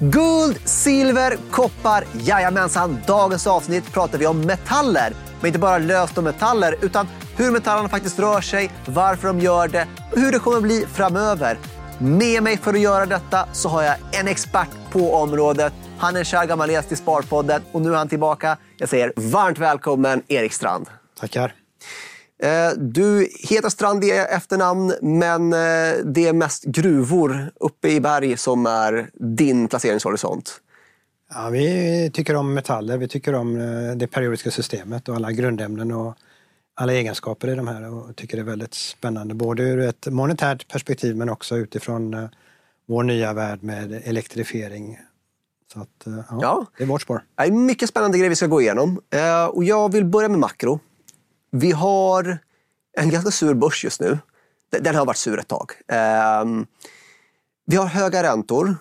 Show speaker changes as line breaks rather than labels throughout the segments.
Guld, silver, koppar. Jajamensan, dagens avsnitt pratar vi om metaller. Men inte bara löst om metaller, utan hur metallerna faktiskt rör sig, varför de gör det och hur det kommer att bli framöver. Med mig för att göra detta så har jag en expert på området. Han är en kär gammal gäst i Sparpodden och nu är han tillbaka. Jag säger varmt välkommen Erik Strand.
Tackar.
Eh, du heter Strand i efternamn, men eh, det är mest gruvor uppe i berg som är din placeringshorisont.
Ja, vi tycker om metaller, vi tycker om eh, det periodiska systemet och alla grundämnen och alla egenskaper i de här och tycker det är väldigt spännande. Både ur ett monetärt perspektiv men också utifrån vår nya värld med elektrifiering. Så att, ja, ja. det är vårt spår.
Det är mycket spännande grejer vi ska gå igenom. Och jag vill börja med makro. Vi har en ganska sur börs just nu. Den har varit sur ett tag. Ehm, vi har höga räntor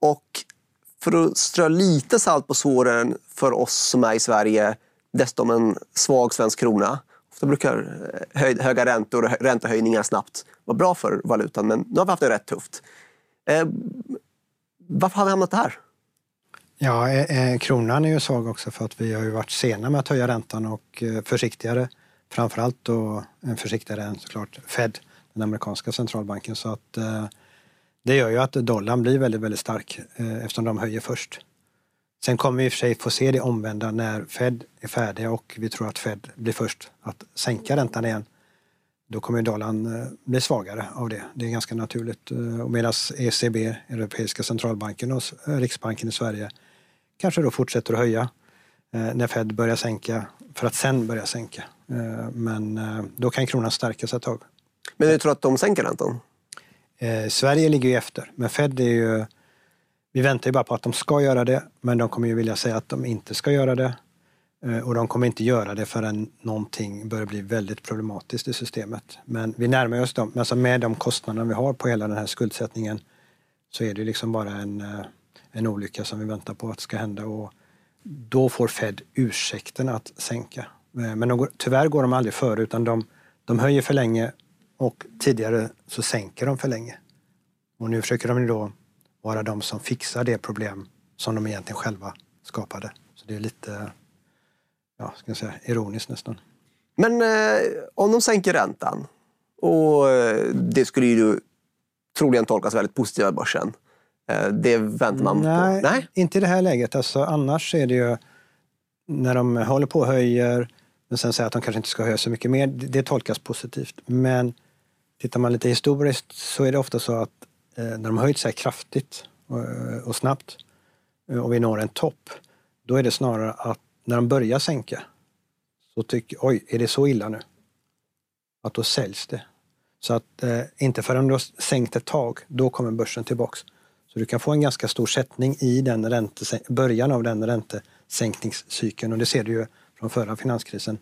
och för att strö lite salt på såren för oss som är i Sverige, dessutom en svag svensk krona. Ofta brukar eh, höga räntor och räntehöjningar snabbt vara bra för valutan, men nu har vi haft det rätt tufft. Ehm, varför har vi hamnat här?
Ja, eh, eh, kronan är ju svag också för att vi har ju varit sena med att höja räntan och eh, försiktigare framförallt då en försiktigare än såklart Fed, den amerikanska centralbanken. Så att eh, det gör ju att dollarn blir väldigt, väldigt stark eh, eftersom de höjer först. Sen kommer vi i och för sig få se det omvända när Fed är färdiga och vi tror att Fed blir först att sänka räntan igen. Då kommer dollarn eh, bli svagare av det. Det är ganska naturligt. Medan ECB, Europeiska centralbanken och Riksbanken i Sverige kanske då fortsätter att höja när Fed börjar sänka för att sen börja sänka. Eh, men eh, då kan kronan stärkas ett tag.
Men du tror att de sänker räntan?
Eh, Sverige ligger ju efter, men Fed är ju... Vi väntar ju bara på att de ska göra det, men de kommer ju vilja säga att de inte ska göra det. Och de kommer inte göra det förrän någonting börjar bli väldigt problematiskt i systemet. Men vi närmar oss dem. Alltså med de kostnader vi har på hela den här skuldsättningen så är det liksom bara en, en olycka som vi väntar på att ska hända. Och då får Fed ursäkten att sänka. Eh, men de, tyvärr går de aldrig före utan de, de höjer för länge och tidigare så sänker de för länge. Och nu försöker de då vara de som fixar det problem som de egentligen själva skapade. Så det är lite, ja, ska jag säga, ironiskt nästan.
Men eh, om de sänker räntan och eh, det skulle ju troligen tolkas väldigt positivt av börsen. Eh, det väntar man
Nej, på? Nej, inte i det här läget. Alltså, annars är det ju när de håller på och höjer men sen säga att de kanske inte ska höja så mycket mer, det tolkas positivt. Men tittar man lite historiskt så är det ofta så att eh, när de har höjt sig kraftigt och, eh, och snabbt och vi når en topp, då är det snarare att när de börjar sänka så tycker oj, är det så illa nu? Att då säljs det. Så att eh, inte förrän du har sänkt ett tag, då kommer börsen tillbaks. Så du kan få en ganska stor sättning i den ränte, början av den räntesänkningscykeln och det ser du ju från förra finanskrisen.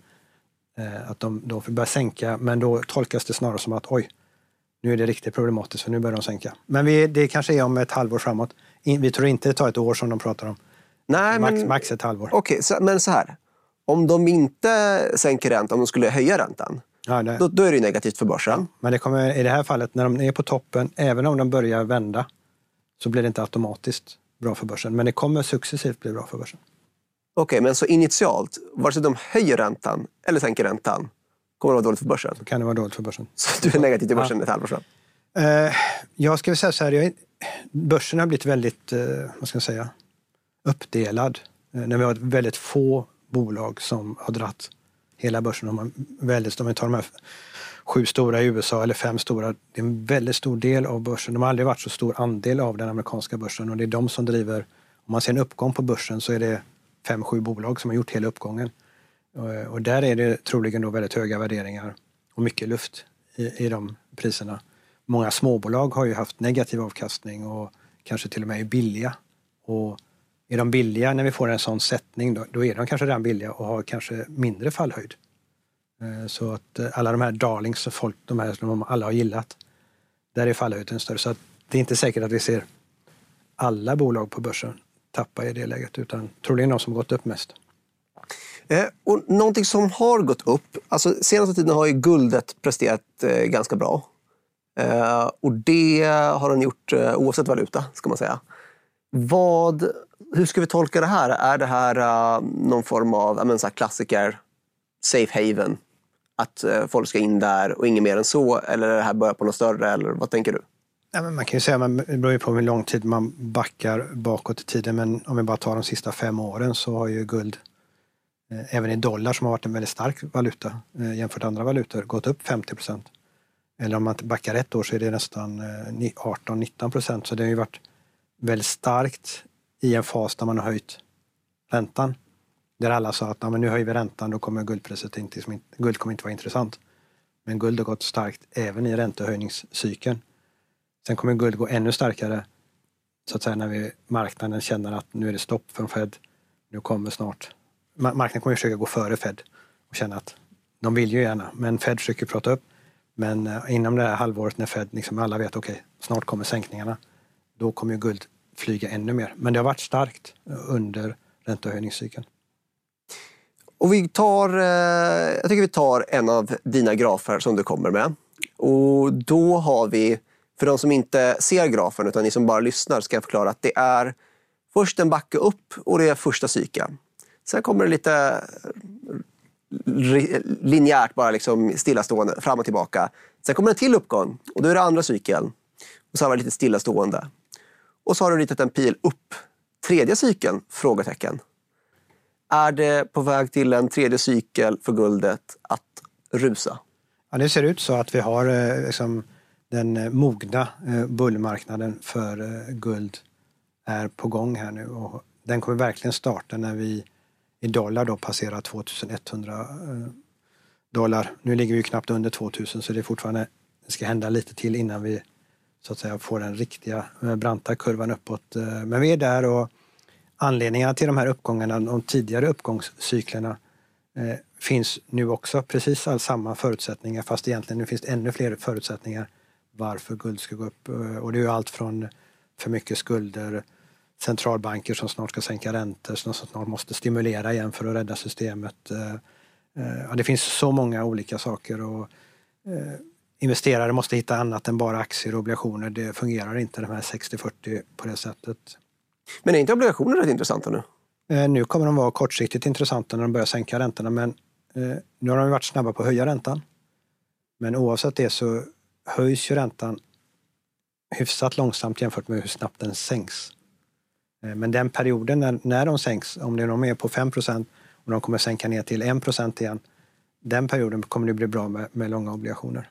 Eh, att de då börjar sänka, men då tolkas det snarare som att oj, nu är det riktigt problematiskt för nu börjar de sänka. Men vi, det kanske är om ett halvår framåt. Vi tror inte det tar ett år som de pratar om. Nej, max, men, max ett halvår.
Okej, okay, men så här. Om de inte sänker räntan, om de skulle höja räntan, ja, då, då, är det negativt för börsen. Ja,
men det kommer, i det här fallet, när de är på toppen, även om de börjar vända, så blir det inte automatiskt bra för börsen. Men det kommer successivt bli bra för börsen.
Okej, okay, men så initialt, vare sig de höjer räntan eller sänker räntan, kommer det vara dåligt för börsen?
Så kan det vara dåligt för börsen.
Så du är negativ till börsen ja. ett halvår sedan?
Uh, jag ska säga så här, jag, börsen har blivit väldigt, uh, vad ska jag säga, uppdelad. Uh, när vi har väldigt få bolag som har dratt hela börsen. Om man väldigt, om vi tar de här sju stora i USA eller fem stora, det är en väldigt stor del av börsen. De har aldrig varit så stor andel av den amerikanska börsen och det är de som driver, om man ser en uppgång på börsen så är det fem, sju bolag som har gjort hela uppgången. Eh, och där är det troligen då väldigt höga värderingar och mycket luft i, i de priserna. Många småbolag har ju haft negativ avkastning och kanske till och med är billiga. Och är de billiga när vi får en sån sättning då, då är de kanske redan billiga och har kanske mindre fallhöjd. Eh, så att eh, alla de här darlings, folk, de här som alla har gillat, där är fallhöjden större. Så att det är inte säkert att vi ser alla bolag på börsen tappa i det läget, utan troligen de som gått upp mest.
Eh, och någonting som har gått upp, alltså senaste tiden har ju guldet presterat eh, ganska bra. Eh, och det har den gjort eh, oavsett valuta, ska man säga. Vad, hur ska vi tolka det här? Är det här eh, någon form av men, så här klassiker, safe haven? Att eh, folk ska in där och inget mer än så? Eller är det här början på något större? Eller vad tänker du?
Ja, men man kan ju säga, man, det beror ju på hur lång tid man backar bakåt i tiden, men om vi bara tar de sista fem åren så har ju guld, eh, även i dollar som har varit en väldigt stark valuta eh, jämfört med andra valutor, gått upp 50 procent. Eller om man backar ett år så är det nästan eh, 18-19 procent. Så det har ju varit väldigt starkt i en fas där man har höjt räntan. Där alla sa att men nu höjer vi räntan, då kommer guldpriset liksom inte, guld kommer inte vara intressant. Men guld har gått starkt även i räntehöjningscykeln. Sen kommer guld gå ännu starkare så att säga när vi, marknaden känner att nu är det stopp från Fed. Nu kommer snart... Marknaden kommer försöka gå före Fed och känna att de vill ju gärna, men Fed försöker prata upp. Men eh, inom det här halvåret när Fed, liksom alla vet okej, okay, snart kommer sänkningarna. Då kommer ju guld flyga ännu mer. Men det har varit starkt eh, under räntehöjningscykeln.
Och vi tar, eh, jag tycker vi tar en av dina grafer som du kommer med. Och då har vi för de som inte ser grafen utan ni som bara lyssnar ska jag förklara att det är först en backe upp och det är första cykeln. Sen kommer det lite eh, linjärt, bara liksom stillastående, fram och tillbaka. Sen kommer en till uppgång och då är det andra cykeln. Och så har vi lite stillastående. Och så har du ritat en pil upp. Tredje cykeln? Frågetecken. Är det på väg till en tredje cykel för guldet att rusa?
Ja, det ser ut så att vi har eh, liksom, den eh, mogna eh, bullmarknaden för guld är på gång här nu och den kommer verkligen starta när vi i dollar då passerar 2100 dollar. Nu ligger vi knappt under 2000 så det är fortfarande, det ska hända lite till innan vi så att säga får den riktiga branta kurvan uppåt. Men vi är där och anledningarna till de här uppgångarna, de tidigare uppgångscyklerna eh, finns nu också precis all samma förutsättningar fast egentligen nu finns det ännu fler förutsättningar varför guld ska gå upp. Eh, och det är ju allt från för mycket skulder, centralbanker som snart ska sänka räntor, som snart måste stimulera igen för att rädda systemet. Eh, eh ja, det finns så många olika saker. Och, investerare måste hitta annat än bara aktier och obligationer. Det fungerar inte de här 60-40 på det sättet.
Men är inte obligationer rätt intressanta nu?
nu kommer de vara kortsiktigt intressanta när de börjar sänka räntorna men nu har de varit snabba på att höja räntan. Men oavsett det så höjs ju räntan hyfsat långsamt jämfört med hur snabbt den sänks. Eh, men den perioden när, när de sänks, om det är på 5% och de kommer sänka ner till 1% igen, den perioden kommer det bli bra med, med långa obligationer.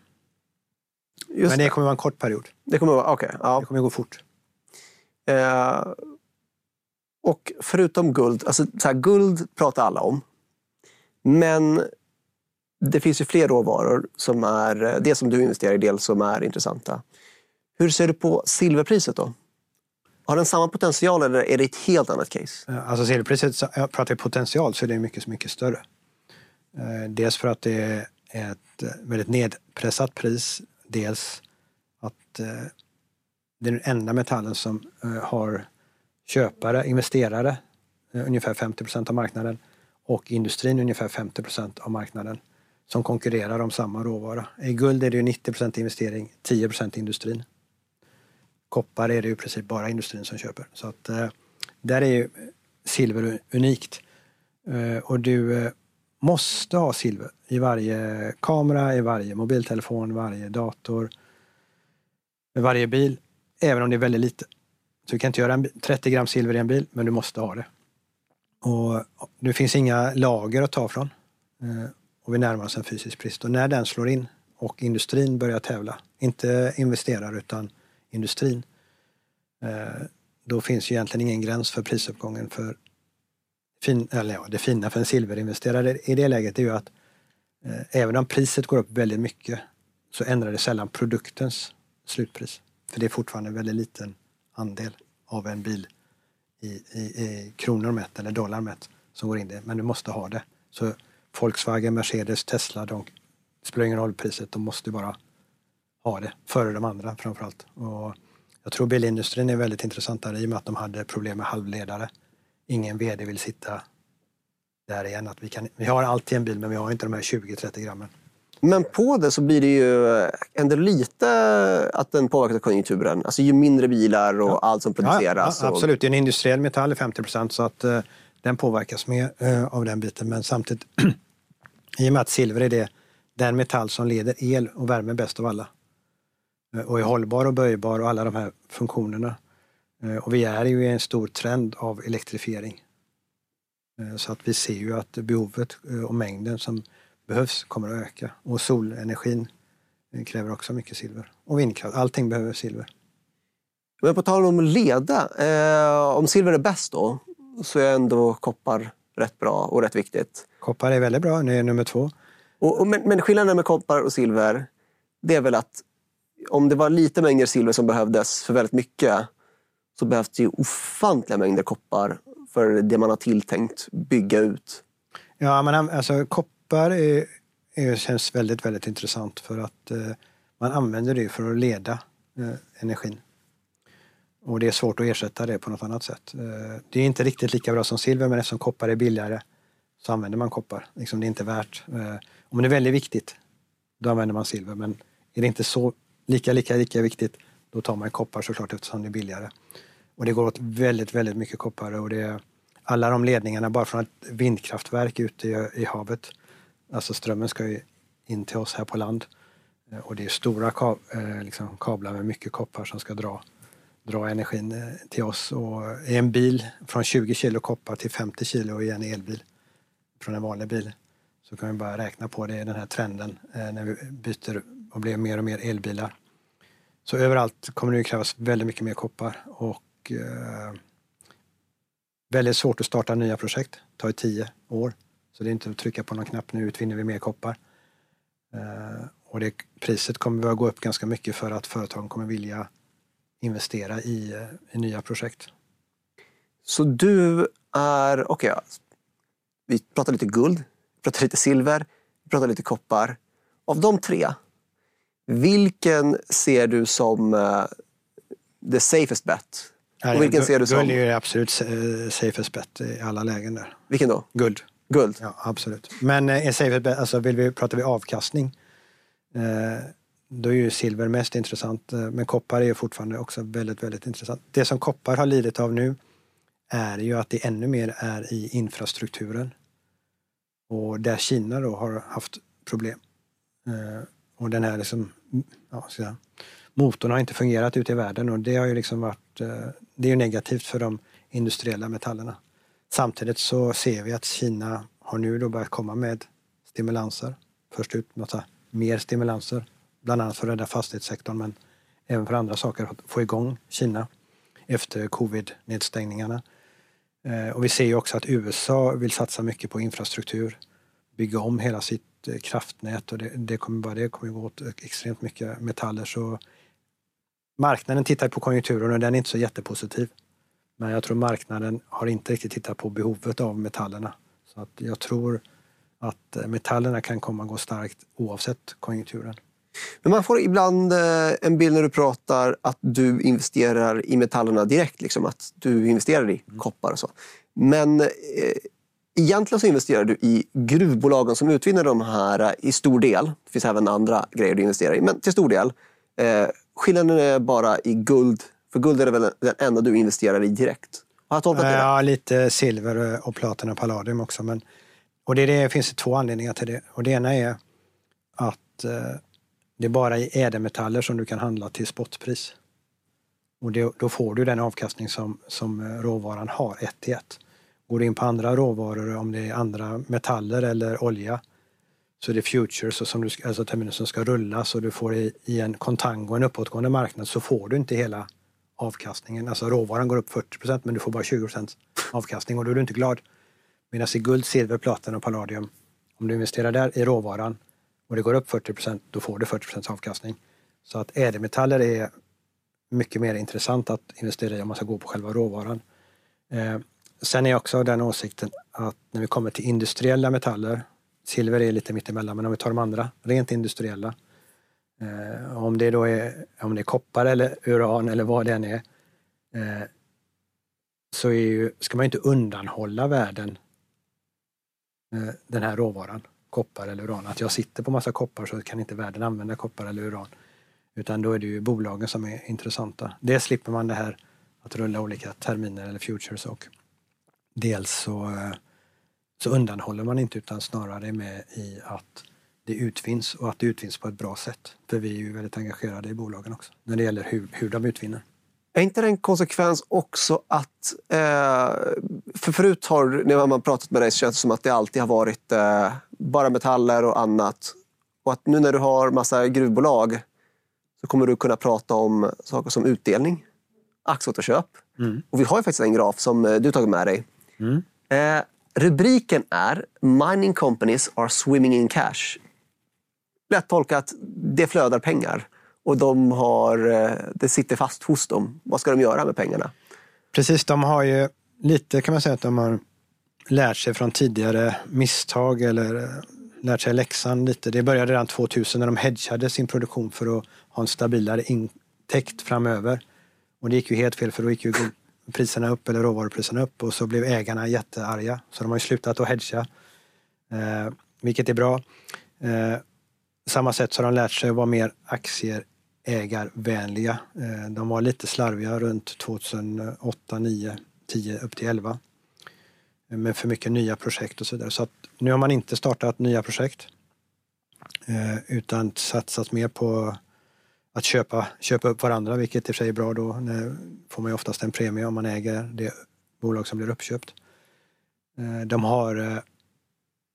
Just Men det, det kommer vara en kort period.
Det kommer vara, okay, ja.
Det kommer gå fort.
Eh, och förutom guld, alltså så här, guld pratar alla om. Men det finns ju fler råvaror som är, eh, det som du investerar i, del som är intressanta. Hur ser du på silverpriset då? Har den samma potential eller är det ett helt annat case?
Eh, alltså silverpriset, jag pratar potential så är det mycket, mycket större. Eh, dels för att det är ett väldigt nedpressat pris. Dels att det är den enda metallen som har köpare, investerare, eh, ungefär 50 procent av marknaden och industrin ungefär 50 procent av marknaden som konkurrerar om samma råvara. I guld är det ju 90 procent investering, 10% industrin. Koppar är det ju i princip bara industrin som köper. Så att eh, där är ju silver unikt. Eh, och du måste ha silver i varje kamera, i varje mobiltelefon, varje dator, i varje bil, även om det är väldigt lite. Så du kan inte göra en, 30 gram silver i en bil, men du måste ha det. Och det finns inga lager att ta från. Eh, och vi närmar oss en fysisk brist. Och när den slår in och industrin börjar tävla, inte investerare utan industrin, eh, då finns ju egentligen ingen gräns för prisuppgången. För fin, eller ja, det fina för en silverinvesterare i det läget är ju att eh, även om priset går upp väldigt mycket så ändrar det sällan produktens slutpris. För det är fortfarande en väldigt liten andel av en bil i, i, i kronor mätt eller dollar mätt som går in det. Men du måste ha det. Så Volkswagen, Mercedes, Tesla, de, spelar ingen roll priset, de måste bara ha det före de andra framförallt. Och jag tror bilindustrin är väldigt intressant där i och med att de hade problem med halvledare. Ingen VD vill sitta där igen. Att vi, kan, vi har alltid en bil men vi har inte de här 20-30 grammen.
Men på det så blir det ju ändå lite att den påverkar konjunkturen. Alltså ju mindre bilar och ja. allt som produceras.
Ja, absolut, det är en industriell metall, 50 procent, så att uh, den påverkas mer uh, av den biten. Men samtidigt, i och med att silver är det, den metall som leder el och värme bäst av alla uh, och är hållbar och böjbar och alla de här funktionerna. Och vi är ju i en stor trend av elektrifiering. Så att vi ser ju att behovet och mängden som behövs kommer att öka. Och solenergin kräver också mycket silver. Och vindkraft, allting behöver silver.
Men på tal om leda, eh, om silver är bäst då, så är ändå koppar rätt bra och rätt viktigt.
Koppar är väldigt bra, det är nummer två.
Och, och, men, men skillnaden med koppar och silver, det är väl att om det var lite mängder silver som behövdes för väldigt mycket, så behövs det ju ofantliga mängder koppar för det man har tilltänkt bygga ut.
Ja, men alltså koppar Koppar är, är, känns väldigt, väldigt intressant för att eh, man använder det för att leda eh, energin. Och det är svårt att ersätta det på något annat sätt. Eh, det är inte riktigt lika bra som silver men eftersom koppar är billigare så använder man koppar. Liksom det är inte värt. Eh, om det är väldigt viktigt, då använder man silver. Men är det inte så lika, lika, lika viktigt, då tar man koppar såklart eftersom det är billigare. Och det går åt väldigt, väldigt mycket koppar och det alla de ledningarna bara från ett vindkraftverk ute i, i havet Alltså strömmen ska ju in till oss här på land. Eh, och det är stora kab eh, liksom kablar med mycket koppar som ska dra, dra energin eh, till oss. Och i en bil från 20 kilo koppar till 50 kilo i en elbil från en vanlig bil så kan vi bara räkna på det, den här trenden när vi byter och blir mer och mer elbilar. Så överallt kommer det krävas väldigt mycket mer koppar och eh, väldigt svårt att starta nya projekt. Det tar ju tio år så det är inte att trycka på någon knapp, nu utvinner vi mer koppar. Eh, och det, priset kommer att gå upp ganska mycket för att företagen kommer vilja investera i, eh, i nya projekt.
Så du är, okej, okay, vi pratar lite guld, vi pratar lite silver, vi pratar lite koppar. Av de tre, vilken ser du som uh, the safest bet?
Och vilken ser du som... Guld är ju absolut safest bet i alla lägen där.
Vilken då?
Guld.
Guld?
Ja, absolut. Men eh, safe, alltså, vill vi, pratar vi avkastning, eh, då är ju silver mest intressant. Eh, men koppar är ju fortfarande också väldigt, väldigt intressant. Det som koppar har lidit av nu är ju att det ännu mer är i infrastrukturen. Och där Kina då har haft problem. Eh, och den här liksom, ja, så motorn har inte fungerat ute i världen och det har ju liksom varit, eh, det är ju negativt för de industriella metallerna. Samtidigt så ser vi att Kina har nu då börjat komma med stimulanser. Först ut med mer stimulanser, bland annat för att rädda fastighetssektorn men även för andra saker, att få igång Kina efter covid-nedstängningarna. Eh, och vi ser ju också att USA vill satsa mycket på infrastruktur, bygga om hela sitt eh, kraftnät och det, det kommer bara det kommer gå åt eh, extremt mycket metaller. Så marknaden tittar på konjunkturen och den är inte så jättepositiv. Men jag tror marknaden har inte riktigt tittat på behovet av metallerna. Så att jag tror att eh, metallerna kan komma att gå starkt oavsett konjunkturen.
Men man får ibland eh, en bild när du pratar att du investerar i metallerna direkt, liksom att du investerar i mm. koppar och så. Men eh, egentligen så investerar du i gruvbolagen som utvinner de här eh, i stor del. Det finns även andra grejer du investerar i, men till stor del. Eh, skillnaden är bara i guld för guld är väl den enda du investerar i direkt? Har jag tolkat det
Ja, lite silver och platina och palladium också. Men, och det, det finns två anledningar till det. Och det ena är att eh, det är bara i ädelmetaller som du kan handla till spotpris. Och det, då får du den avkastning som, som eh, råvaran har, ett till ett. Går du in på andra råvaror, om det är andra metaller eller olja, så det är futures, och som du, alltså terminer som ska rullas och du får i, i en kontango, en uppåtgående marknad, så får du inte hela avkastningen. Alltså råvaran går upp 40 procent men du får bara 20% avkastning och då är du inte glad. Medan i guld, silver, platina och palladium, om du investerar där i råvaran och det går upp 40 procent, då får du 40 procents avkastning. Så att ädelmetaller är mycket mer intressant att investera i om man ska gå på själva råvaran. Eh, sen är jag också av den åsikten att när vi kommer till industriella metaller, silver är lite mittemellan, men om vi tar de andra, rent industriella, Eh, om det då är, om det är koppar eller uran eller vad det än är, eh, så är ju, ska man inte undanhålla världen eh, den här råvaran. koppar eller uran. Att jag sitter på massa koppar så kan inte världen använda koppar eller uran. Utan då är det ju bolagen som är intressanta. Dels slipper man det här att rulla olika terminer eller futures och dels så, eh, så undanhåller man inte utan snarare är med i att det utvinns och att det utvinns på ett bra sätt. För vi är ju väldigt engagerade i bolagen också när det gäller hur, hur de utvinner.
Är inte det en konsekvens också att... Eh, för förut har, när man pratat med dig så känns det som att det alltid har varit eh, bara metaller och annat. Och att nu när du har massa gruvbolag så kommer du kunna prata om saker som utdelning, aktieåterköp. Mm. Och vi har ju faktiskt en graf som eh, du tagit med dig. Mm. Rubriken är Mining companies are swimming in cash. Lätt tolkat, det flödar pengar och de har, eh, det sitter fast hos dem. Vad ska de göra med pengarna?
Precis, de har ju lite kan man säga att de har lärt sig från tidigare misstag eller eh, lärt sig läxan lite. Det började redan 2000 när de hedgade sin produktion för att ha en stabilare intäkt framöver. Och det gick ju helt fel för då gick ju priserna upp eller råvarupriserna upp och så blev ägarna jättearga. Så de har ju slutat att hedga, eh, vilket är bra. Eh, samma sätt så har de lärt sig att vara mer aktieägarvänliga. Eh, de var lite slarviga runt 2008, 9, 10 upp till 11 eh, med för mycket nya projekt och så vidare. Så att nu har man inte startat nya projekt eh, utan satsat mer på att köpa, köpa upp varandra, vilket i och för sig är bra då. Nu får man ju oftast en premie om man äger det bolag som blir uppköpt. De har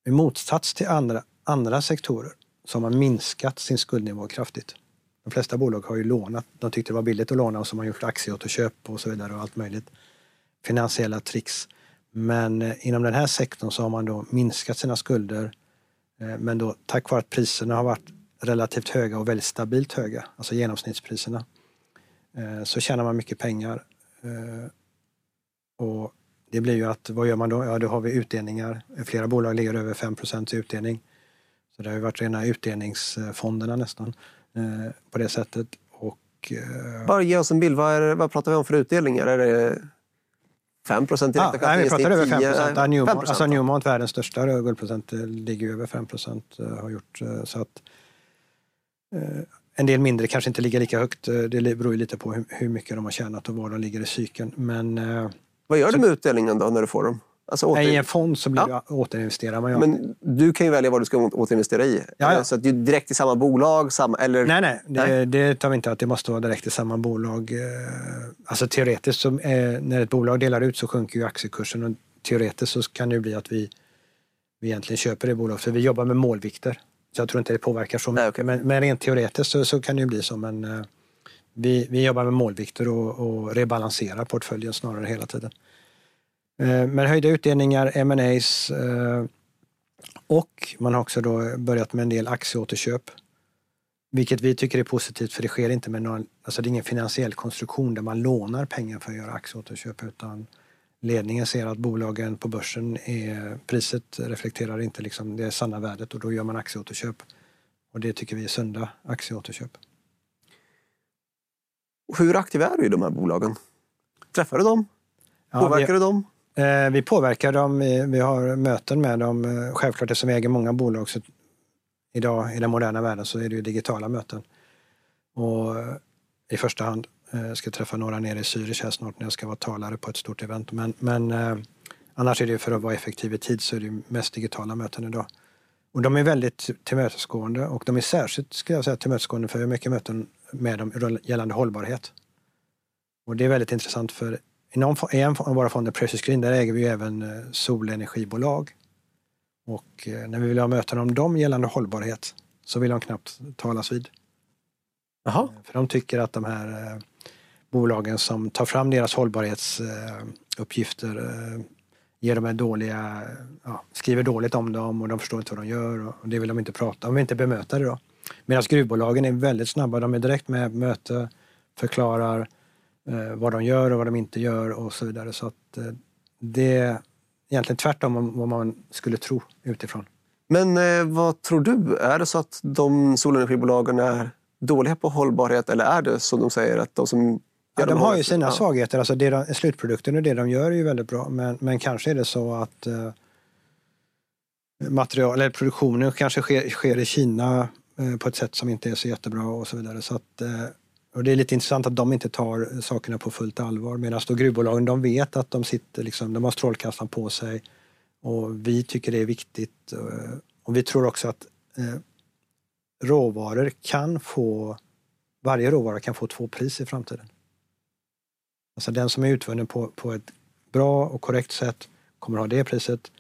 i motsats till andra, andra sektorer så har man minskat sin skuldnivå kraftigt. De flesta bolag har ju lånat. De tyckte det var billigt att låna och så har man gjort aktieåterköp och så vidare och allt möjligt. Finansiella tricks. Men eh, inom den här sektorn så har man då minskat sina skulder. Eh, men då tack vare att priserna har varit relativt höga och väldigt stabilt höga, alltså genomsnittspriserna, eh, så tjänar man mycket pengar. Och det blir ju att, vad gör man då? Ja, då har vi utdelningar. Flera bolag ligger över 5 i utdelning. Så det har ju varit rena utdelningsfonderna nästan eh, på det sättet. Och,
Bara ge oss en bild, vad, är, vad pratar vi om för utdelningar? Är det 5 procent
direkt? Ja, nej, vi pratar över 5 procent. Ja, Newmont, alltså Newmont, världens största guldprocent, ligger över 5 procent. Har gjort, så att Eh, en del mindre kanske inte ligger lika högt. Eh, det beror ju lite på hur mycket de har tjänat och var de ligger i cykeln. Men, eh,
Vad gör så, du med utdelningen då när du får dem?
Alltså åter... I en fond så blir ja. återinvesterar man.
Men du kan ju välja vad du ska återinvestera i.
Ja, ja.
Så att det är direkt i samma bolag? Samma, eller...
Nej, nej, det, nej. det tar vi inte att det måste vara direkt i samma bolag. Alltså teoretiskt, så, när ett bolag delar ut så sjunker ju aktiekursen och teoretiskt så kan det bli att vi, vi egentligen köper det bolaget. För vi jobbar med målvikter. Så jag tror inte det påverkar så mycket. Okay. Men, men rent teoretiskt så, så, kan det ju bli så. Men uh, vi, vi jobbar med målvikter och, och rebalanserar portföljen snarare hela tiden. Uh, men höjda utdelningar, M&As uh, och man har också då börjat med en del aktieåterköp. Vilket vi tycker är positivt för det sker inte med någon, alltså det är ingen finansiell konstruktion där man lånar pengar för att göra aktieåterköp utan ledningen ser att bolagen på börsen, är, priset reflekterar inte liksom det sanna värdet och då gör man aktieåterköp. Och det tycker vi är sunda aktieåterköp.
Hur aktiv är du i de här bolagen? Träffar du dem? Påverkar ja, vi, du dem?
Eh, vi påverkar dem, vi, har möten med dem. Eh, självklart eftersom vi äger många bolag så idag i den moderna världen så är det ju digitala möten. Och eh, i första hand jag ska träffa några nere i Zürich här snart när jag ska vara talare på ett stort event. Men, men annars är det för att vara effektiv i tid så är det mest digitala möten idag. Och de är väldigt tillmötesgående och de är särskilt ska jag säga, tillmötesgående för vi har mycket möten med dem gällande hållbarhet. Och det är väldigt intressant för i, någon, i en av våra fonder, Precious Green, där äger vi även eh, solenergibolag. Och eh, när vi vill ha möten om dem gällande hållbarhet så vill de knappt talas vid.
Aha.
För de tycker att de här bolagen som tar fram deras hållbarhetsuppgifter eh, ger dem dåliga, ja, skriver dåligt om dem och de förstår inte vad de gör och det vill de inte prata om, inte bemöta det då. Medan gruvbolagen är väldigt snabba, de är direkt med möte, förklarar eh, vad de gör och vad de inte gör och så vidare. Så att eh, det är egentligen tvärtom om vad man skulle tro utifrån.
Men eh, vad tror du? Är det så att de solenergibolagen är dåliga på hållbarhet eller är det som de säger att de som
Ja, de har ju sina svagheter. Alltså det de, slutprodukten och det de gör är ju väldigt bra. Men, men kanske är det så att uh, material, eller produktionen kanske sker, sker i Kina eh, på ett sätt som inte är så jättebra och så vidare. Så att, eh, och det är lite intressant att de inte tar sakerna på fullt allvar medan då gruvbolagen de vet att de sitter liksom, de har strålkastaren på sig och vi tycker det är viktigt. Eh, och vi tror också att eh, råvaror kan få, varje råvara kan få två pris i framtiden. Alltså den som är utvunnen på, på ett bra och korrekt sätt kommer ha det priset.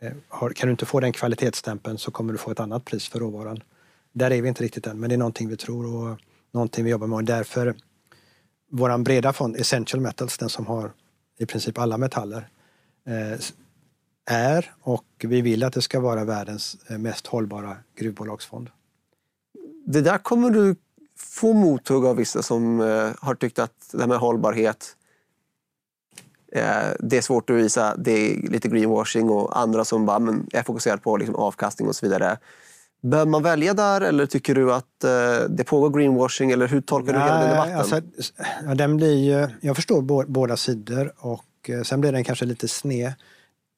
Eh, kan du inte få den kvalitetsstämpeln så kommer du få ett annat pris för råvaran. Där är vi inte riktigt än, men det är någonting vi tror och någonting vi jobbar med och därför vår breda fond Essential Metals, den som har i princip alla metaller, eh, är och vi vill att det ska vara världens eh, mest hållbara gruvbolagsfond.
Det där kommer du få mothugg av vissa som eh, har tyckt att det här med hållbarhet det är svårt att visa, det är lite greenwashing och andra som bara men, är fokuserade på liksom avkastning och så vidare. Bör man välja där eller tycker du att eh, det pågår greenwashing eller hur tolkar Nej, du hela den debatten? Alltså,
ja, den blir, jag förstår båda sidor och eh, sen blir den kanske lite sned.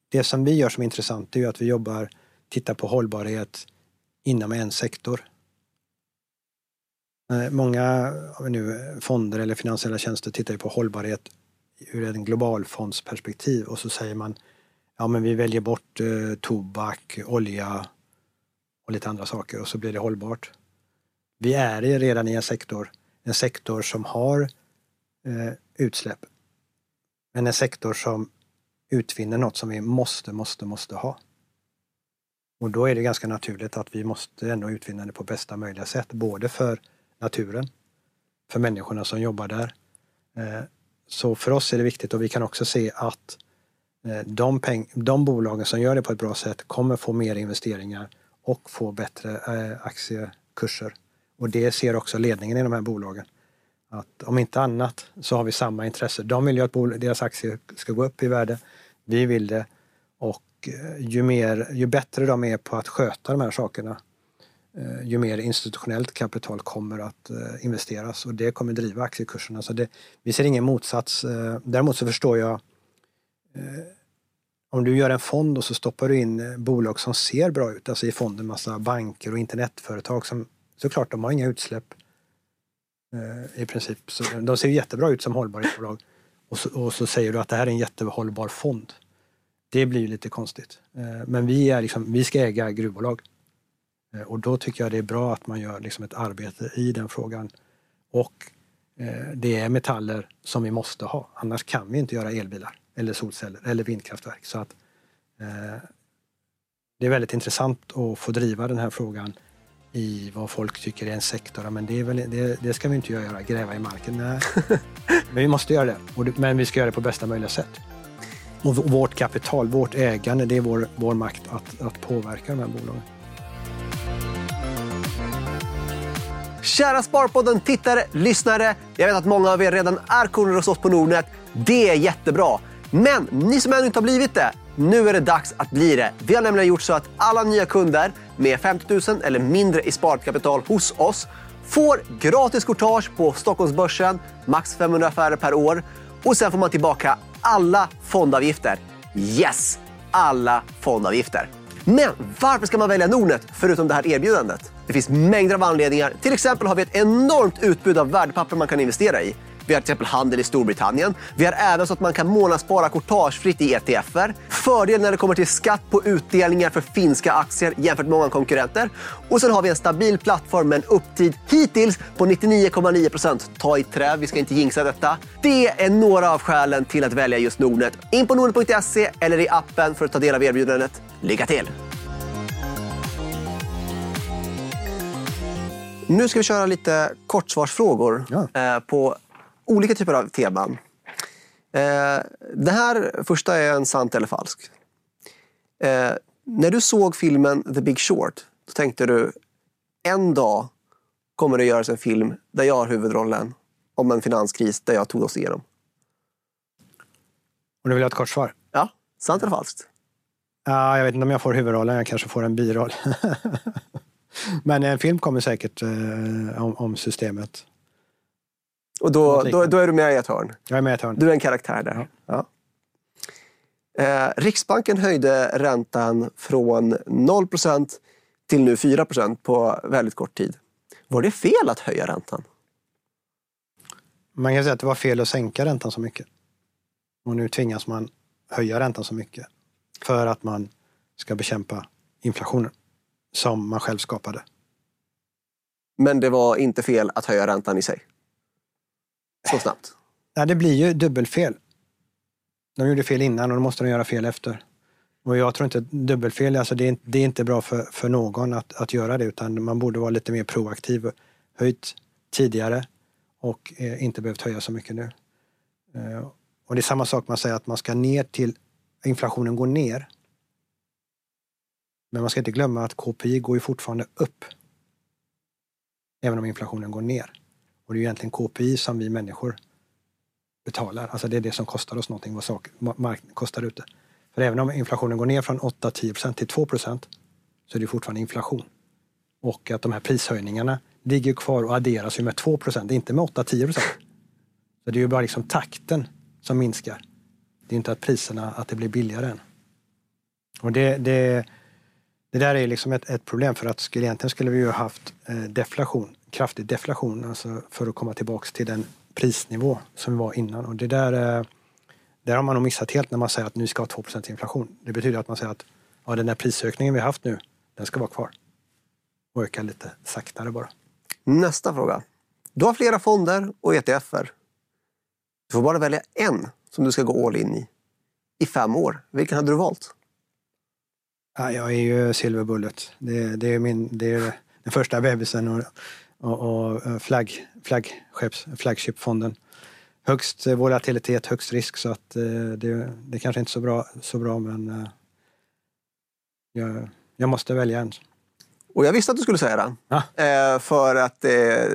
Det som vi gör som är intressant är att vi jobbar, tittar på hållbarhet inom en sektor. Eh, många nu, fonder eller finansiella tjänster tittar på hållbarhet ur en globalfondsperspektiv och så säger man ja men vi väljer bort tobak, olja och lite andra saker och så blir det hållbart. Vi är redan i en sektor, en sektor som har eh, utsläpp. Men en sektor som utvinner något som vi måste, måste, måste ha. Och då är det ganska naturligt att vi måste ändå utvinna det på bästa möjliga sätt, både för naturen, för människorna som jobbar där, eh, så för oss är det viktigt och vi kan också se att eh, de, peng, de bolagen som gör det på ett bra sätt kommer få mer investeringar och få bättre eh, aktiekurser. Och det ser också ledningen i de här bolagen. Att om inte annat så har vi samma intresse. De vill ju att deras aktier ska gå upp i värde. Vi vill det. Och eh, ju, mer, ju bättre de är på att sköta de här sakerna eh, ju mer institutionellt kapital kommer att investeras och det kommer driva aktiekurserna. Så det, vi ser ingen motsats. Däremot så förstår jag om du gör en fond och så stoppar du in eh, bolag som ser bra ut, alltså i fonden massa banker och internetföretag som såklart de har inga utsläpp eh, i princip. Så de ser jättebra ut som hållbarhetsbolag och så, och så säger du att det här är en jättehållbar fond. Det blir lite konstigt. Eh, men vi, är liksom, vi ska äga gruvbolag. Eh, och då tycker jag det är bra att man gör liksom ett arbete i den frågan. Och eh, det är metaller som vi måste ha, annars kan vi inte göra elbilar eller solceller eller vindkraftverk. Så att, eh, det är väldigt intressant att få driva den här frågan i vad folk tycker är en sektor. Men det, väl, det, det ska vi inte göra, gräva i marken. Nej. men vi måste göra det. Men vi ska göra det på bästa möjliga sätt. Och vårt kapital, vårt ägande, det är vår, vår makt att, att påverka de här bolagen.
Kära Sparpodden tittare, lyssnare. Jag vet att många av er redan är kunder hos oss på Nordnet. Det är jättebra. Men ni som ännu inte har blivit det, nu är det dags att bli det. Vi har nämligen gjort så att alla nya kunder med 50 000 eller mindre i sparkapital hos oss får gratis courtage på Stockholmsbörsen, max 500 affärer per år och sen får man tillbaka alla fondavgifter. Yes, alla fondavgifter. Men varför ska man välja Nordnet förutom det här erbjudandet? Det finns mängder av anledningar. Till exempel har vi ett enormt utbud av värdepapper man kan investera i. Vi har till exempel handel i Storbritannien. Vi har även så att man kan månadsspara courtagefritt i ETFer. Fördel när det kommer till skatt på utdelningar för finska aktier jämfört med många konkurrenter. Och sen har vi en stabil plattform med en upptid hittills på 99,9 Ta i trä, vi ska inte jinxa detta. Det är några av skälen till att välja just Nordnet. In på nordnet.se eller i appen för att ta del av erbjudandet. Lycka till! Nu ska vi köra lite kortsvarsfrågor ja. Eh, på olika typer av teman. Eh, det här första är en sant eller falsk. Eh, när du såg filmen The Big Short, då tänkte du en dag kommer det göras en film där jag har huvudrollen om en finanskris där jag tog oss igenom.
Och du vill ha ett kort svar?
Ja, sant eller falskt?
Ja, jag vet inte om jag får huvudrollen, jag kanske får en biroll. Men en film kommer säkert eh, om, om, systemet.
Och då, då, då, är du med i ett hörn?
Jag är med i ett hörn.
Du är en karaktär där? Ja. ja. Eh, Riksbanken höjde räntan från 0% till nu 4% på väldigt kort tid. Var det fel att höja räntan?
Man kan säga att det var fel att sänka räntan så mycket. Och nu tvingas man höja räntan så mycket för att man ska bekämpa inflationen som man själv skapade.
Men det var inte fel att höja räntan i sig? Så snabbt?
Ja, det blir ju dubbelfel. De gjorde fel innan och då måste de göra fel efter. Och jag tror inte att dubbelfel, alltså det, är, det är inte bra för, för någon att, att göra det utan man borde vara lite mer proaktiv. Höjt tidigare och eh, inte behövt höja så mycket nu. Eh, och det är samma sak man säger att man ska ner till, inflationen går ner. Men man ska inte glömma att KPI går ju fortfarande upp. Även om inflationen går ner. Och det är egentligen KPI som vi människor betalar. Alltså det är det som kostar oss någonting, vad marknaden kostar ute. För även om inflationen går ner från 8-10 till 2% så är det fortfarande inflation. Och att de här prishöjningarna ligger kvar och adderas ju med 2% inte med 8-10 Så det är ju bara liksom takten som minskar. Det är inte att priserna, att det blir billigare än. Och det, det, det där är liksom ett, ett problem för att skulle, egentligen skulle vi ju haft eh, deflation, kraftig deflation, alltså för att komma tillbaks till den prisnivå som vi var innan. Och det där, eh, där har man nog missat helt när man säger att nu ska ha 2% inflation. Det betyder att man säger att ja, den där prisökningen vi haft nu, den ska vara kvar. Och öka lite saktare bara.
Nästa fråga. Du har flera fonder och ETFer. Du får bara välja en som du ska gå all in i. I fem år. Vilken hade du valt?
Ja, jag är ju Silver Bullet. Det, det är, min, det är den första bebisen och, och, och flagg, flaggskeps, flagshipfonden. Högst volatilitet, högst risk så att eh, det, det kanske inte är så bra, så bra men eh, jag, jag måste välja en.
Och jag visste att du skulle säga det.
Ja.
Eh, för att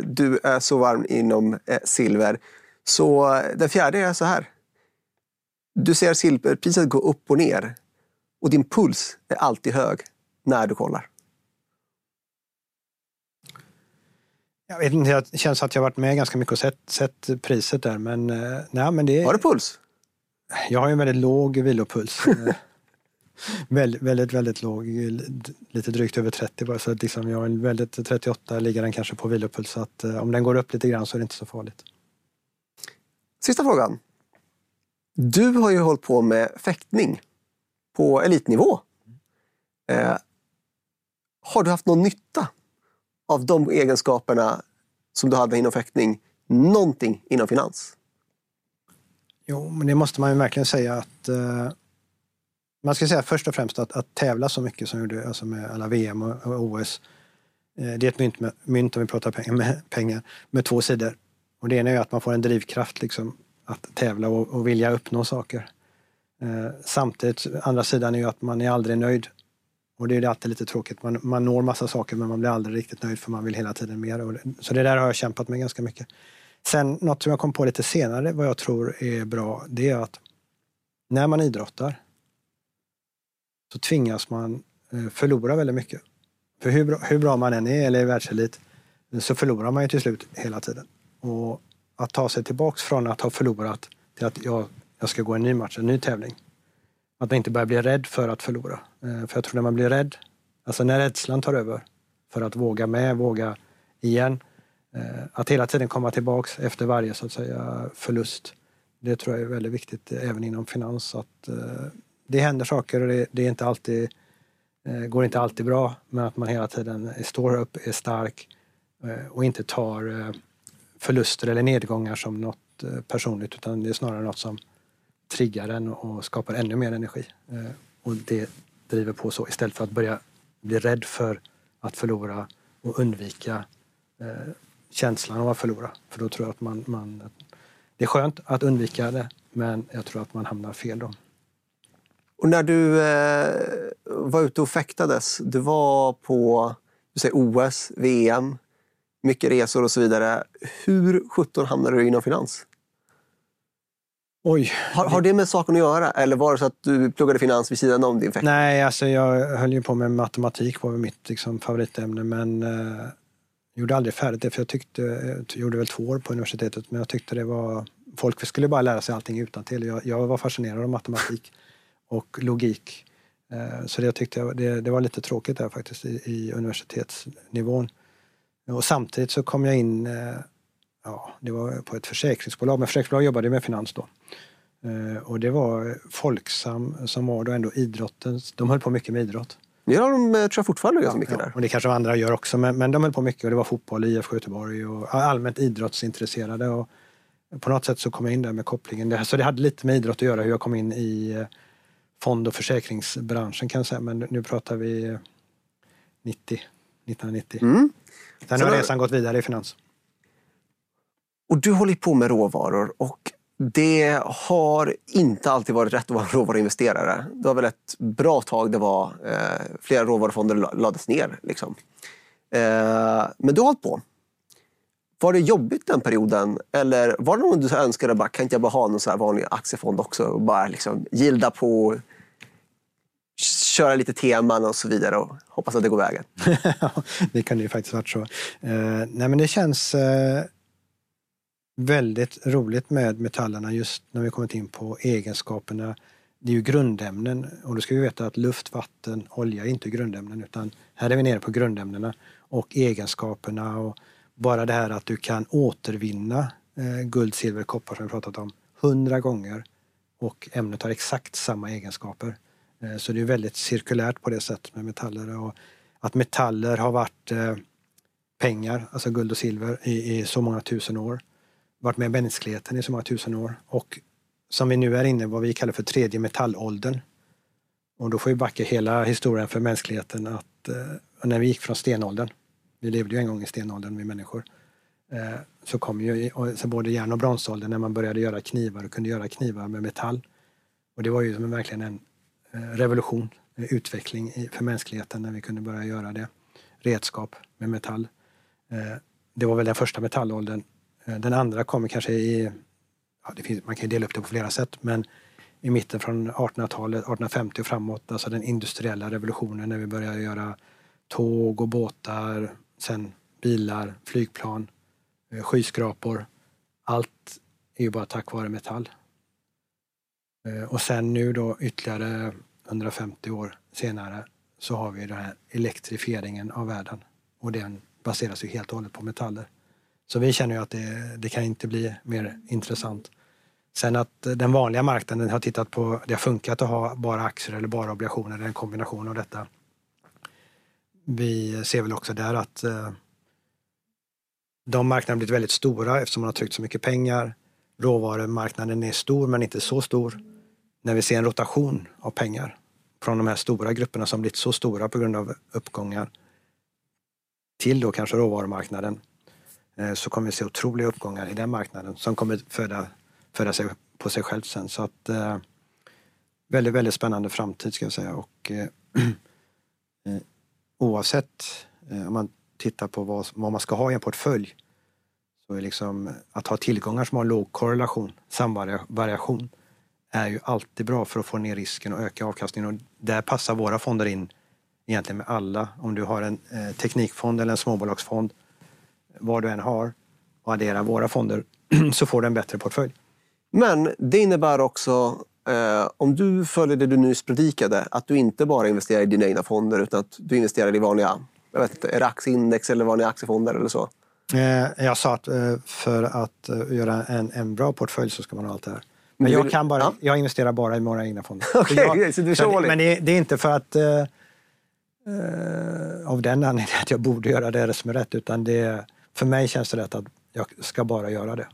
du är så varm inom silver. Så den fjärde är så här. Du ser silverpriset gå upp och ner och din puls är alltid hög när du kollar.
Jag vet inte, det känns att jag varit med ganska mycket och sett, sett priset där. Men, eh, nej, men det,
har du puls?
Jag har ju en väldigt låg vilopuls. Eh, väldigt, väldigt, väldigt låg. Lite drygt över 30 bara. Så att liksom jag har en väldigt 38 ligger den kanske på vilopuls. Så att eh, om den går upp lite grann så är det inte så farligt.
Sista frågan. Du har ju hållit på med fäktning på elitnivå. Eh, har du haft någon nytta av de egenskaperna som du hade inom fäktning, någonting inom finans?
Jo, men det måste man ju verkligen säga att eh, man ska säga först och främst att, att tävla så mycket som gjorde, alltså med alla VM och, och OS. Eh, det är ett mynt, med, mynt om vi pratar pengar med, pengar, med två sidor. Och det ena är att man får en drivkraft liksom, att tävla och, och vilja uppnå saker. Eh, samtidigt, andra sidan är ju att man är aldrig nöjd. Och det är alltid lite tråkigt. Man, man når massa saker men man blir aldrig riktigt nöjd för man vill hela tiden mer. Och, så det där har jag kämpat med ganska mycket. Sen något som jag kom på lite senare, vad jag tror är bra, det är att när man idrottar så tvingas man eh, förlora väldigt mycket. För hur bra, hur bra man än är, eller är världselit, så förlorar man ju till slut hela tiden. Och att ta sig tillbaks från att ha förlorat till att jag jag ska gå en ny match, en ny tävling. Att man inte börjar bli rädd för att förlora. Eh, för jag tror när man blir rädd, alltså när rädslan tar över för att våga med, våga igen. Eh, att hela tiden komma tillbaks efter varje så att säga, förlust. Det tror jag är väldigt viktigt eh, även inom finans. Att, det händer saker och det, det är inte alltid, går inte alltid bra men att man hela tiden står upp, är stark och inte tar förluster eller nedgångar som något personligt utan det är snarare något som triggar den och skapar ännu mer energi. Eh, och det driver på så istället för att börja bli rädd för att förlora och undvika eh, känslan av att förlora. För då tror jag att man, man... Det är skönt att undvika det men jag tror att man hamnar fel då.
Och när du eh, var ute och fäktades, du var på du säger OS, VM, mycket resor och så vidare. Hur sjutton hamnade du inom finans?
Oj.
Har, har, det med saken att göra eller var det så att du pluggade finans vid sidan om din fäktning?
Nej, alltså jag höll ju på med matematik var mitt liksom, favoritämne men eh, gjorde aldrig färdigt det för jag tyckte, jag gjorde väl två år på universitetet men jag tyckte det var, folk skulle bara lära sig allting utan till. Jag, jag var fascinerad av matematik och logik. Eh, så det, jag tyckte det, det var lite tråkigt där faktiskt i, i universitetsnivån. Och samtidigt så kom jag in, eh, ja, det var på ett försäkringsbolag, men försäkringsbolag jobbade med finans då. Eh, och det var Folksam som var då ändå idrotten, de höll på mycket med idrott.
Ja, de tror jag fortfarande ganska mycket
ja,
där.
Och det kanske andra gör också, men, men de höll på mycket och det var fotboll, IFK Göteborg och allmänt idrottsintresserade. Och på något sätt så kom jag in där med kopplingen. Så det hade lite med idrott att göra, hur jag kom in i fond och försäkringsbranschen kan jag säga, men nu pratar vi 90, 1990. Mm. Sen har resan gått vidare i finans.
Och du håller på med råvaror och det har inte alltid varit rätt att vara råvaruinvesterare. Det var väl ett bra tag det var eh, flera råvarufonder lades ner. Liksom. Eh, men du har hållit på. Var det jobbigt den perioden? Eller var det någon du önskade, bara, kan inte jag bara ha någon så här vanlig aktiefond också och bara liksom gilda på, köra lite teman och så vidare och hoppas att det går vägen?
det kan ju faktiskt varit så. Eh, nej men det känns eh, väldigt roligt med metallerna just när vi kommit in på egenskaperna. Det är ju grundämnen och då ska vi veta att luft, vatten, olja är inte grundämnen utan här är vi nere på grundämnena och egenskaperna och bara det här att du kan återvinna eh, guld, silver, koppar som vi pratat om hundra gånger och ämnet har exakt samma egenskaper. Eh, så det är väldigt cirkulärt på det sättet med metaller. Och att metaller har varit eh, pengar, alltså guld och silver, i, i så många tusen år. Varit med mänskligheten i så många tusen år. Och som vi nu är inne i vad vi kallar för tredje metallåldern. Och då får vi backa hela historien för mänskligheten att eh, när vi gick från stenåldern, vi levde ju en gång i stenåldern, vi människor, eh, så kom ju så både järn och bronsåldern när man började göra knivar och kunde göra knivar med metall. Och det var ju som verkligen en eh, revolution, en utveckling för mänskligheten när vi kunde börja göra det. Redskap med metall. Eh, det var väl den första metallåldern. Eh, den andra kommer kanske i, ja, det finns, man kan dela upp det på flera sätt, men i mitten från 1800-talet, 1850 och framåt, alltså den industriella revolutionen när vi börjar göra tåg och båtar, sen bilar, flygplan, eh, skyskrapor. Allt är ju bara tack vare metall. Eh, och sen nu då ytterligare 150 år senare så har vi den här elektrifieringen av världen och den baseras ju helt och hållet på metaller. Så vi känner ju att det, det kan inte bli mer intressant. Sen att den vanliga marknaden har tittat på, det har funkat att ha bara aktier eller bara obligationer, en kombination av detta vi ser väl också där att eh, de marknaderna blivit väldigt stora eftersom man har tryckt så mycket pengar. Råvarumarknaden är stor men inte så stor. När vi ser en rotation av pengar från de här stora grupperna som blivit så stora på grund av uppgångar till då kanske råvarumarknaden Eh, så kommer vi se otroliga uppgångar i den marknaden som kommer föda, föda sig på sig själv sen. Så att eh, väldigt, väldigt spännande framtid ska jag säga. Och, eh, eh, oavsett eh, om man tittar på vad, vad, man ska ha i en portfölj så är liksom att ha tillgångar som har låg korrelation, samvariation, är ju alltid bra för att få ner risken och öka avkastningen. Och där passar våra fonder in egentligen med alla. Om du har en eh, teknikfond eller en småbolagsfond, vad du än har, och adderar våra fonder så får du en bättre portfölj.
Men det innebär också Eh, om du följer det du nyss predikade, att du inte bara investerar i dina egna fonder utan att du investerar i vanliga jag vet inte, aktieindex eller vanliga aktiefonder eller så?
Eh, jag sa att eh, för att eh, göra en, en bra portfölj så ska man ha allt det här. Men jag, kan bara, ja. jag investerar bara i våra egna fonder.
okay, jag, så du så
men det, det, är inte för att eh, av den anledningen att jag borde göra det som är rätt utan det, för mig känns det rätt att jag ska bara göra det.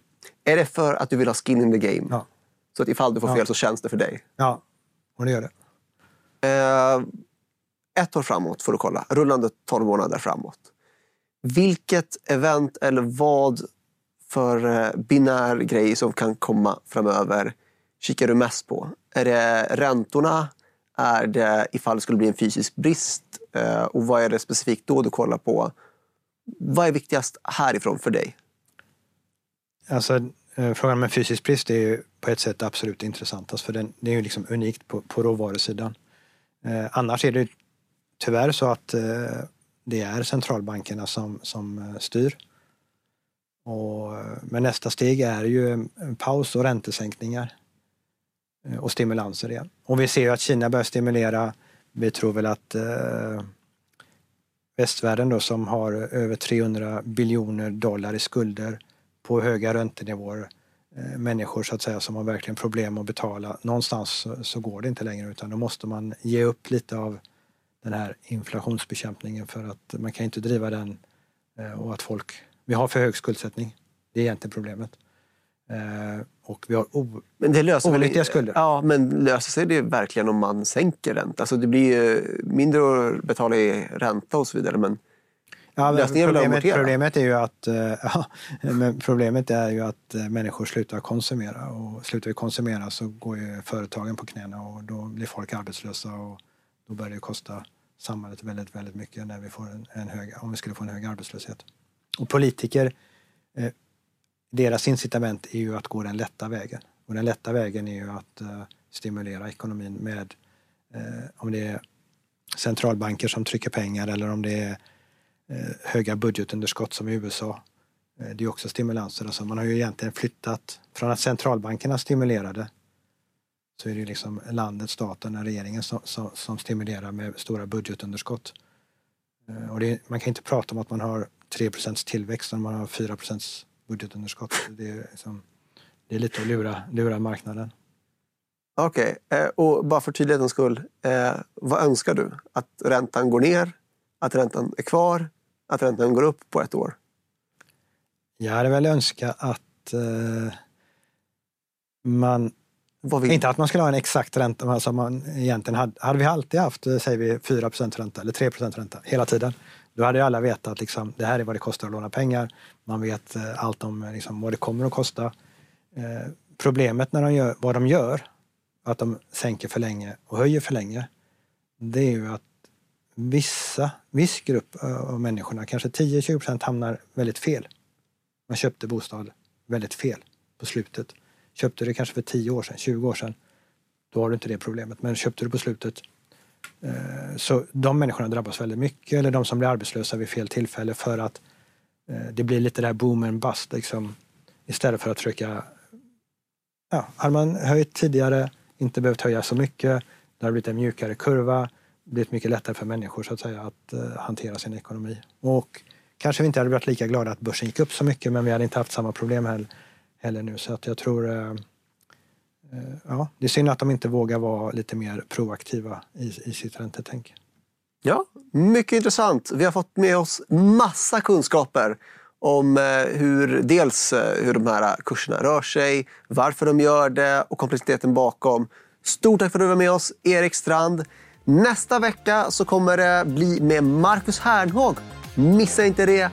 Är det för att du vill ha skin in the game?
Ja.
Så att ifall du får fel ja. så känns det för dig.
Ja, och det gör det.
Eh, ett år framåt får du kolla. Rullande 12 månader framåt. Vilket event eller vad för eh, binär grej som kan komma framöver kikar du mest på? Är det räntorna? Är det ifall det skulle bli en fysisk brist? Eh, och vad är det specifikt då du kollar på? Vad är viktigast härifrån för dig?
Alltså, Eh, frågan med fysisk brist är ju på ett sätt absolut intressantast alltså, för den, det är ju liksom unikt på, på råvarusidan. Eh, annars är det tyvärr så att eh, det är centralbankerna som, som eh, styr. Och, eh, men nästa steg är ju en paus och räntesänkningar. Eh, och stimulanser igen. Och vi ser ju att Kina börjar stimulera. Vi tror väl att eh, västvärlden då som har över 300 biljoner dollar i skulder på höga räntenivåer. Eh, människor så att säga som har verkligen problem att betala. Någonstans så, går det inte längre utan då måste man ge upp lite av den här inflationsbekämpningen för att man kan inte driva den eh, och att folk, vi har för hög skuldsättning. Det är egentligen problemet. Eh, och vi har o,
Men det löser väl-
olyckliga skulder.
Ja, men löser sig det verkligen om man sänker ränta? Alltså det blir ju mindre att betala i ränta och så vidare. Men
Ja, men
Lösningen är väl att
problemet, problemet är ju att, eh, ja, problemet är ju att eh, människor slutar konsumera och slutar vi konsumera så går ju företagen på knäna och då blir folk arbetslösa och då börjar det kosta samhället väldigt, väldigt mycket när vi får en, en hög, om vi skulle få en hög arbetslöshet. Och politiker, eh, deras incitament är ju att gå den lätta vägen. Och den lätta vägen är ju att uh, stimulera ekonomin med, uh, om det är centralbanker som trycker pengar eller om det är uh, höga budgetunderskott som i USA. Det är också stimulanser. Alltså man har ju egentligen flyttat från att centralbankerna stimulerade så är det ju liksom landet, staten, regeringen som, som, som stimulerar med stora budgetunderskott. Och det, man kan inte prata om att man har 3% tillväxt när man har 4 budgetunderskott. Det är, liksom, det är lite att lura, lura marknaden.
Okej, eh, och bara för tydlighetens skull. Eh, vad önskar du? Att räntan går ner? Att räntan är kvar? Att räntan går upp på ett år?
Jag hade väl önskat att eh, man Inte att man skulle ha en exakt ränta, alltså man egentligen hade, hade vi alltid haft, eh, säger vi, 4% ränta eller 3% ränta hela tiden. Då hade ju alla vetat liksom, det här är vad det kostar att låna pengar. Man vet eh, allt om eh, liksom, vad det kommer att kosta. Eh, problemet när de gör vad de gör, att de sänker för länge och höjer för länge, det är ju att vissa, viss grupp eh, av människorna, kanske 10-20% hamnar väldigt fel. Man köpte bostad väldigt fel på slutet. Köpte du det kanske för 10 år sedan, 20 år sedan, då har du inte det problemet. Men köpte du på slutet, Eh, så de människorna drabbas väldigt mycket. Eller de som blir arbetslösa vid fel tillfälle för att eh, det blir lite det här boom and bust. Liksom, istället för att försöka... Ja, hade man höjt tidigare, inte behövt höja så mycket, det hade blivit en mjukare kurva, blivit mycket lättare för människor så att säga att eh, hantera sin ekonomi. Och kanske vi inte hade varit lika glada att börsen gick upp så mycket men vi hade inte haft samma problem heller, heller nu. Så att jag tror... Eh, ja, det är synd att de inte vågar vara lite mer proaktiva i, i sitt räntetänk.
Ja, mycket intressant. Vi har fått med oss massa kunskaper om eh, hur dels eh, hur de här kurserna rör sig, varför de gör det och komplexiteten bakom. Stort tack för att du var med oss, Erik Strand. Nästa vecka så kommer det bli med Marcus Hernhåg. Missa inte det.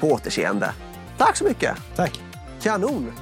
På återseende. Tack så mycket.
Tack!
Kanon!